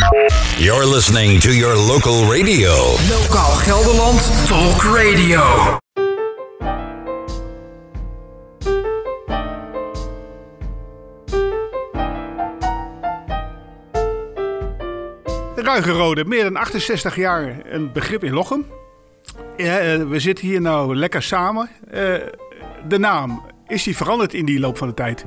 You're listening to your local radio. Lokaal Gelderland Talk Radio. Ruigerode, meer dan 68 jaar een begrip in Lochem. Ja, eh, we zitten hier nou lekker samen. Eh, de naam, is die veranderd in die loop van de tijd?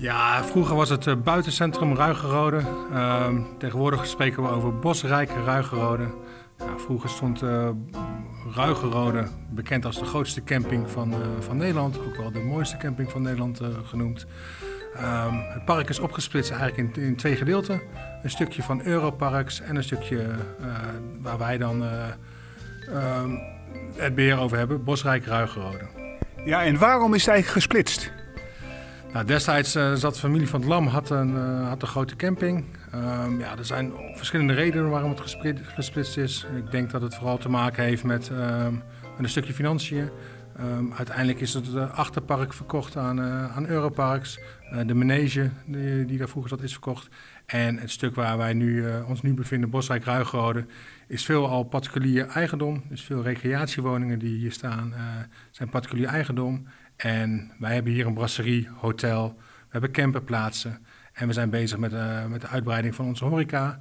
Ja, vroeger was het eh, buitencentrum Ruigerode. Ehm, tegenwoordig spreken we over Bosrijke Ruigerode. Vroeger stond uh, Ruigerode bekend als de grootste camping van, van Nederland. Ook wel de mooiste camping van Nederland genoemd. Ehm, het park is opgesplitst eigenlijk in, in, twee gedeelten. Een stukje van Europarks en een stukje waar wij dan ehm, het beheer over hebben, Bosrijk Ruigerode. Ja, en waarom is het eigenlijk gesplitst? Nou, destijds uh, zat de familie van het Lam had een, uh, had een grote camping. Um, ja, er zijn verschillende redenen waarom het gesplitst is. Ik denk dat het vooral te maken heeft met, met een stukje financiën. Um, uiteindelijk is het achterpark verkocht aan, aan Europarks. de manege die, daar vroeger zat is verkocht. En het stuk waar wij nu, ons nu bevinden, Bosrijk Ruigrode, is veel al particulier eigendom. Dus veel recreatiewoningen die hier staan zijn particulier eigendom. En wij hebben hier een brasserie, hotel, we hebben camperplaatsen. En we zijn bezig met, uh, met de uitbreiding van onze horeca.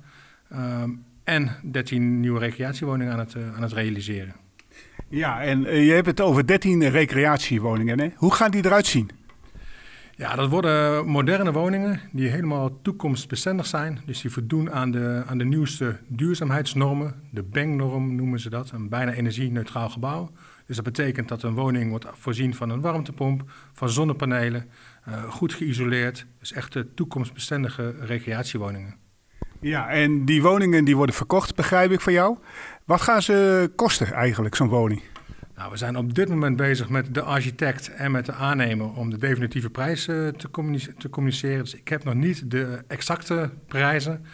Um, en 13 nieuwe recreatiewoningen aan het, uh, aan het realiseren. Ja, en uh, je hebt het over 13 recreatiewoningen. Hè? Hoe gaan die eruit zien? Ja, dat worden moderne woningen die helemaal toekomstbestendig zijn. Dus die voldoen aan de, aan de nieuwste duurzaamheidsnormen. De BENG-norm noemen ze dat, een bijna energie-neutraal gebouw. Dus dat betekent dat een woning wordt voorzien van een warmtepomp, van zonnepanelen, uh, goed geïsoleerd. Dus echte toekomstbestendige recreatiewoningen. Ja, en die woningen die worden verkocht, begrijp ik van jou. Wat gaan ze kosten eigenlijk, zo'n woning? Nou, we zijn op dit moment bezig met de architect en met de aannemer om de definitieve prijs uh, te, te, communiceren. Dus ik heb nog niet de exacte prijzen.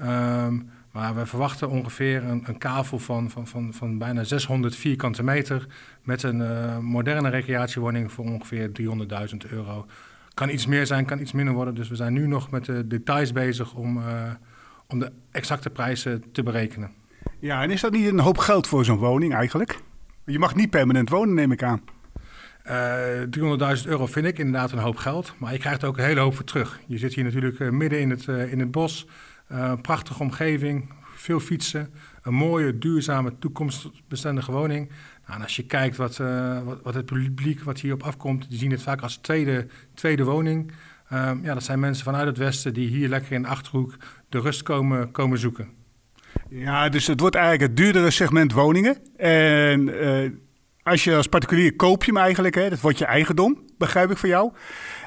Um, maar we verwachten ongeveer een, een kavel van, van, van, van bijna 600 vierkante meter met een uh, moderne recreatiewoning voor ongeveer 300.000 euro. Kan iets meer zijn, kan iets minder worden. Dus we zijn nu nog met de details bezig om, uh, om de exacte prijzen te berekenen. Ja, en is dat niet een hoop geld voor zo'n woning eigenlijk? Je mag niet permanent wonen, neem ik aan. Uh, 300.000 euro vind ik inderdaad een hoop geld, maar je krijgt er ook een hele hoop voor terug. Je zit hier natuurlijk midden in het, in het bos. Uh, prachtige omgeving, veel fietsen, een mooie, duurzame, toekomstbestendige woning. Nou, en als je kijkt wat, uh, wat, het publiek wat hierop afkomt, die zien het vaak als tweede, tweede woning. Uh, ja, dat zijn mensen vanuit het westen die hier lekker in de Achterhoek de rust komen, komen zoeken. Ja, dus het wordt eigenlijk het duurdere segment woningen. En uh, als je als particulier koop je hem eigenlijk, hè, dat wordt je eigendom, begrijp ik van jou.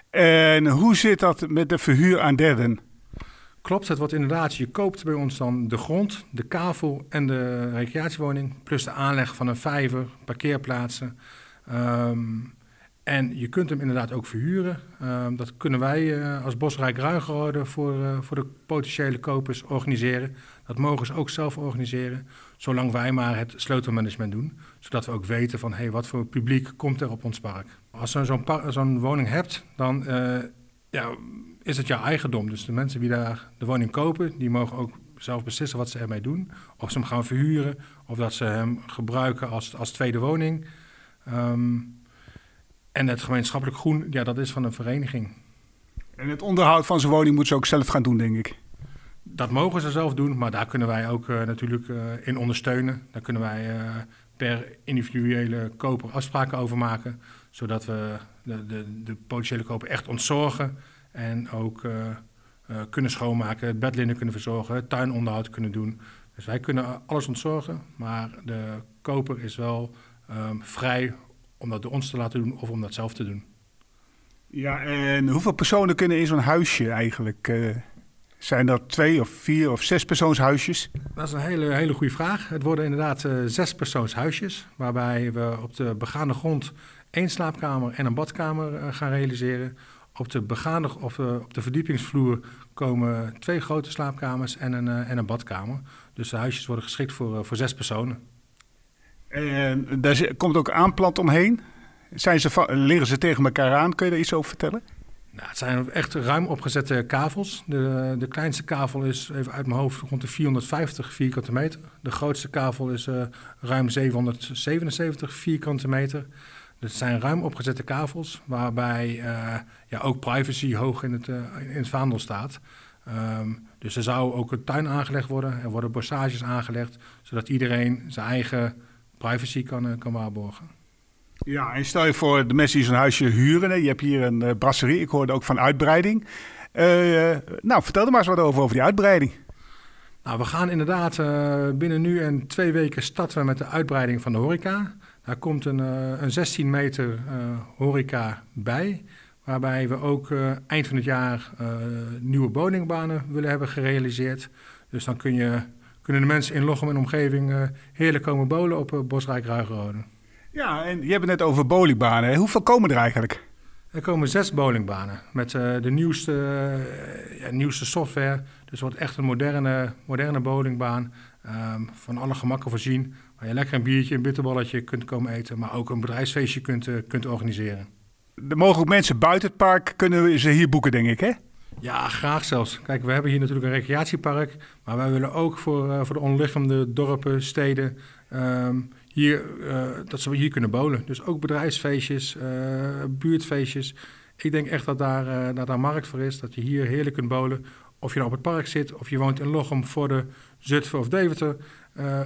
En hoe zit dat met de verhuur aan derden? Klopt, het wordt inderdaad, je koopt bij ons dan de grond, de kavel en de recreatiewoning, plus de aanleg van een vijver, parkeerplaatsen. Um, en je kunt hem inderdaad ook verhuren. Um, dat kunnen wij uh, als Bosrijk Ruigerode voor, uh, voor de potentiële kopers organiseren. Dat mogen ze ook zelf organiseren, zolang wij maar het sleutelmanagement doen. Zodat we ook weten van hey, wat voor publiek komt er op ons park. Als je zo'n woning hebt, dan uh, ja, is het jouw eigendom. Dus de mensen die daar de woning kopen, die mogen ook zelf beslissen wat ze ermee doen. Of ze hem gaan verhuren, of dat ze hem gebruiken als, als tweede woning. Um, en het gemeenschappelijk groen, ja, dat is van een vereniging. En het onderhoud van zo'n woning moeten ze ook zelf gaan doen, denk ik. Dat mogen ze zelf doen, maar daar kunnen wij ook uh, natuurlijk uh, in ondersteunen. Daar kunnen wij uh, per individuele koper afspraken over maken, zodat we de, de, de potentiële koper echt ontzorgen en ook uh, uh, kunnen schoonmaken, het bedlinnen kunnen verzorgen, tuinonderhoud kunnen doen. Dus wij kunnen alles ontzorgen, maar de koper is wel um, vrij om dat door ons te laten doen of om dat zelf te doen. Ja, en hoeveel personen kunnen in zo'n huisje eigenlijk? Uh, zijn dat twee of vier of zes persoonshuisjes? Dat is een hele, hele goede vraag. Het worden inderdaad uh, zes persoonshuisjes, waarbij we op de begaande grond één slaapkamer en een badkamer uh, gaan realiseren. Op de, begaande, of, uh, op de verdiepingsvloer komen twee grote slaapkamers en een, uh, en een badkamer. Dus de huisjes worden geschikt voor, uh, voor zes personen. En daar komt ook aanplant omheen. Zijn ze, liggen ze tegen elkaar aan? Kun je daar iets over vertellen? Nou, het zijn echt ruim opgezette kavels. De, de kleinste kavel is, even uit mijn hoofd, rond de 450 vierkante meter. De grootste kavel is uh, ruim 777 vierkante meter. Het zijn ruim opgezette kavels, waarbij uh, ja, ook privacy hoog in het, uh, in het vaandel staat. Um, dus er zou ook een tuin aangelegd worden, er worden bossages aangelegd, zodat iedereen zijn eigen privacy kan, kan waarborgen. Ja, en stel je voor de mensen die zo'n huisje huren. Hè? Je hebt hier een uh, brasserie, ik hoorde ook van uitbreiding. Uh, nou, vertel er maar eens wat over, over die uitbreiding. Nou, we gaan inderdaad uh, binnen nu en twee weken starten we met de uitbreiding van de horeca. Daar komt een, een 16 meter horeca bij. Waarbij we ook eind van het jaar nieuwe woningbanen willen hebben gerealiseerd. Dus dan kun je, kunnen de mensen in Lochem en omgeving heerlijk komen bolen op Bosrijk Ruigerode. Ja, en je hebt het net over bowlingbanen. Hoeveel komen er eigenlijk? Er komen zes bowlingbanen met uh, de nieuwste, uh, ja, nieuwste software. Dus wordt echt een moderne, moderne bowlingbaan. Um, van alle gemakken voorzien. Waar je lekker een biertje, een bitterballetje kunt komen eten. Maar ook een bedrijfsfeestje kunt, uh, kunt organiseren. Er mogen ook mensen buiten het park kunnen ze hier boeken, denk ik, hè? Ja, graag zelfs. Kijk, we hebben hier natuurlijk een recreatiepark. Maar wij willen ook voor, voor de onliggende dorpen, steden... Um, hier, uh, dat ze hier kunnen bolen. Dus ook bedrijfsfeestjes, uh, buurtfeestjes. Ik denk echt dat daar, dat daar markt voor is. Dat je hier heerlijk kunt bolen. Of je nou op het park zit, of je woont in Lochem, voor de Zutphen of Deventer,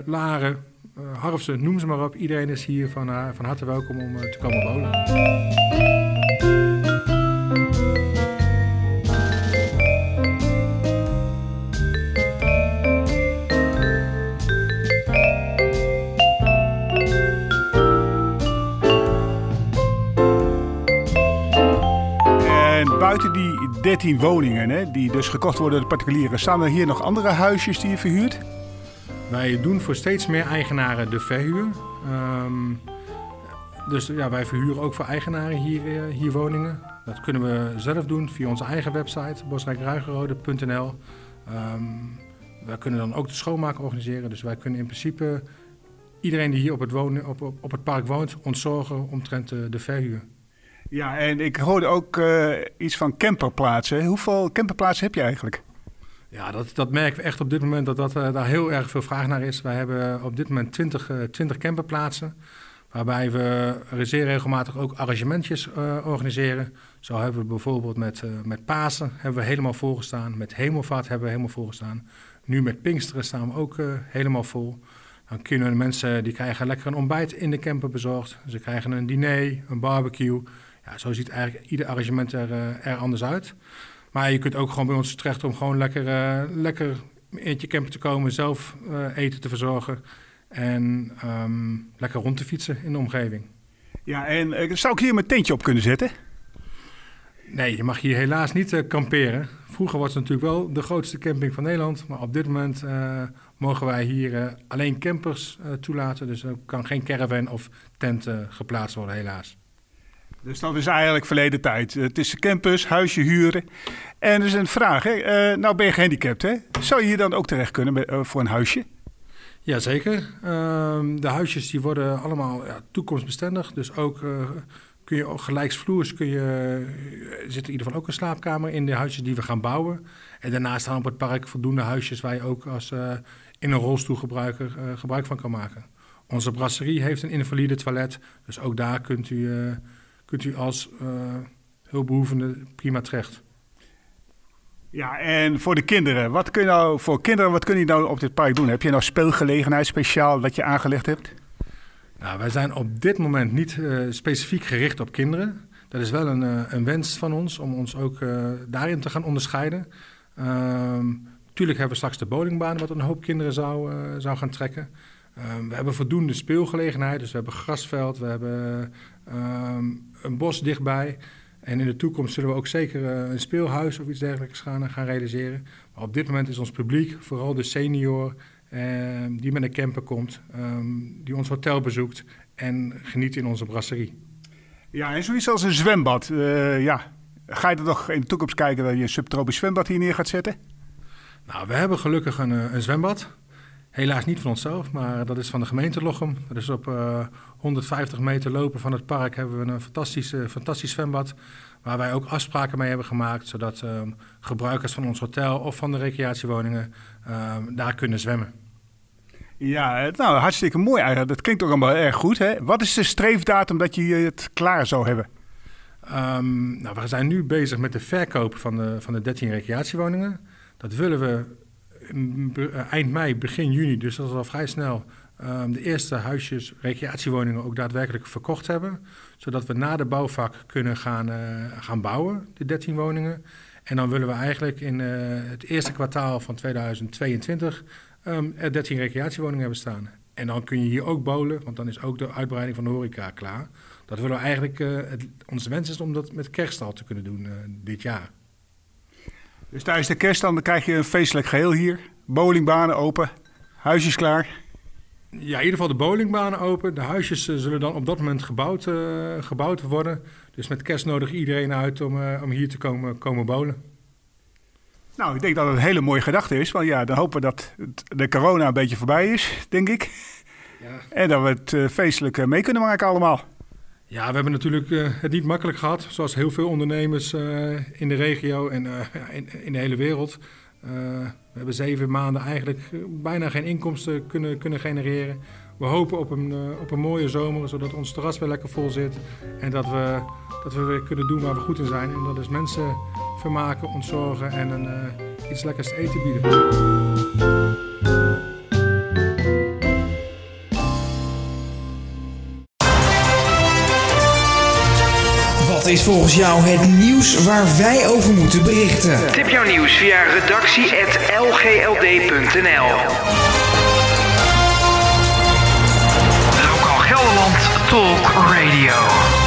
Laren, Harfsen, noem ze maar op. Iedereen is hier van, van harte welkom om te komen bolen. buiten die 13 woningen, hè, die dus gekocht worden door de particulieren, staan er hier nog andere huisjes die je verhuurt? Wij doen voor steeds meer eigenaren de verhuur. Um, dus ja, wij verhuren ook voor eigenaren hier, hier woningen. Dat kunnen we zelf doen via onze eigen website, bosrijkruigerode.nl. Um, ehm, wij kunnen dan ook de schoonmaak organiseren. Dus wij kunnen in principe iedereen die hier op het, wonen, op, op, het park woont ontzorgen omtrent de, de verhuur. Ja, en ik hoorde ook uh, iets van camperplaatsen. Hoeveel camperplaatsen heb je eigenlijk? Ja, dat, dat merken we echt op dit moment dat, dat uh, daar heel erg veel vraag naar is. Wij hebben op dit moment 20, uh, 20 camperplaatsen. Waarbij we zeer regelmatig ook arrangementjes organiseren. Zo hebben we bijvoorbeeld met, met Pasen hebben we helemaal volgestaan. Met Hemelvaart hebben we helemaal volgestaan. Nu met Pinksteren staan we ook helemaal vol. Dan kunnen mensen, die krijgen lekker een ontbijt in de camper bezorgd. Ze krijgen een diner, een barbecue. Ja, zo ziet eigenlijk ieder arrangement er anders uit. Maar je kunt ook gewoon bij ons terecht om gewoon lekker, uh, lekker in je camper te komen, zelf uh, eten te verzorgen en um, lekker rond te fietsen in de omgeving. Ja, en zou ik hier mijn tentje op kunnen zetten? Nee, je mag hier helaas niet kamperen. Vroeger was het natuurlijk wel de grootste camping van Nederland, maar op dit moment mogen wij hier alleen campers toelaten. Dus er kan geen caravan of tent geplaatst worden, helaas. Dus dat is eigenlijk verleden tijd. Het is de campus, huisje huren. En er is een vraag. Hè? Uh, nou ben je gehandicapt, hè? Zou je hier dan ook terecht kunnen uh, voor een huisje? Jazeker. Uh, de huisjes die worden allemaal ja, toekomstbestendig. Dus ook uh, kun je gelijksvloers kun je, zit in ieder geval ook een slaapkamer in de huisjes die we gaan bouwen. En daarnaast staan op het park voldoende huisjes waar je ook als in een rolstoelgebruiker gebruik van kan maken. Onze brasserie heeft een invalide toilet, dus ook daar kunt u kunt u als uh, hulpbehoevende prima terecht. Ja, en voor de kinderen, wat kun je nou voor kinderen, wat kun je nou op dit park doen? Heb je nou speelgelegenheid speciaal dat je aangelegd hebt? Nou, wij zijn op dit moment niet uh, specifiek gericht op kinderen. Dat is wel een, uh, een wens van ons om ons ook uh, daarin te gaan onderscheiden. Natuurlijk ehm, hebben we straks de bowlingbaan, wat een hoop kinderen zou, zou gaan trekken. Um, we hebben voldoende speelgelegenheid, dus we hebben grasveld, we hebben um, een bos dichtbij. En in de toekomst zullen we ook zeker uh, een speelhuis of iets dergelijks gaan, gaan realiseren. Maar op dit moment is ons publiek, vooral de senior uh, die met een camper komt, um, die ons hotel bezoekt en geniet in onze brasserie. Ja, en zoiets als een zwembad. Uh, ja. Ga je er nog in de toekomst kijken dat je een subtropisch zwembad hier neer gaat zetten? Nou, we hebben gelukkig een, een zwembad. Helaas niet van onszelf, maar dat is van de gemeente Lochem. Is op 150 meter lopen van het park hebben we een fantastisch, fantastisch zwembad. Waar wij ook afspraken mee hebben gemaakt, zodat ehm, gebruikers van ons hotel of van de recreatiewoningen ehm, daar kunnen zwemmen. Ja, nou hartstikke mooi eigenlijk. Dat klinkt ook allemaal erg goed. Hè? Wat is de streefdatum dat je het klaar zou hebben? Um, nou, we zijn nu bezig met de verkoop van de, van de 13 recreatiewoningen. Dat willen we eh, eind mei, begin juni, dus dat is al vrij snel, um, de eerste huisjes, recreatiewoningen ook daadwerkelijk verkocht hebben. Zodat we na de bouwvak kunnen gaan, uh, gaan bouwen, de 13 woningen. En dan willen we eigenlijk in uh, het eerste kwartaal van 2022 um, er 13 recreatiewoningen hebben staan. En dan kun je hier ook bowlen, want dan is ook de uitbreiding van de horeca klaar. Dat willen we eigenlijk, onze wens is om dat met kerst al te kunnen doen dit jaar. Dus tijdens de kerst dan krijg je een feestelijk geheel hier. Bowlingbanen open, huisjes klaar. Ja, in ieder geval de bowlingbanen open. De huisjes uh, zullen dan op dat moment gebouwd, gebouwd worden. Dus met kerst nodig iedereen uit om, om hier te komen, komen bowlen. Nou, ik denk dat het een hele mooie gedachte is. Want ja, dan hopen we dat de corona een beetje voorbij is, denk ik. Ja. En dat we het feestelijk mee kunnen maken allemaal. Ja, we hebben natuurlijk uh, het niet makkelijk gehad, zoals heel veel ondernemers uh, in de regio en uh, in, in, de hele wereld. we hebben zeven maanden eigenlijk bijna geen inkomsten kunnen, kunnen genereren. We hopen op een, op een mooie zomer, zodat ons terras weer lekker vol zit. En dat we, dat we weer kunnen doen waar we goed in zijn. En dat is mensen vermaken, ontzorgen en een, iets lekkers te eten bieden. Is volgens jou het nieuws waar wij over moeten berichten? Tip jouw nieuws via redactie.lgld.nl Lokaal Gelderland Talk Radio.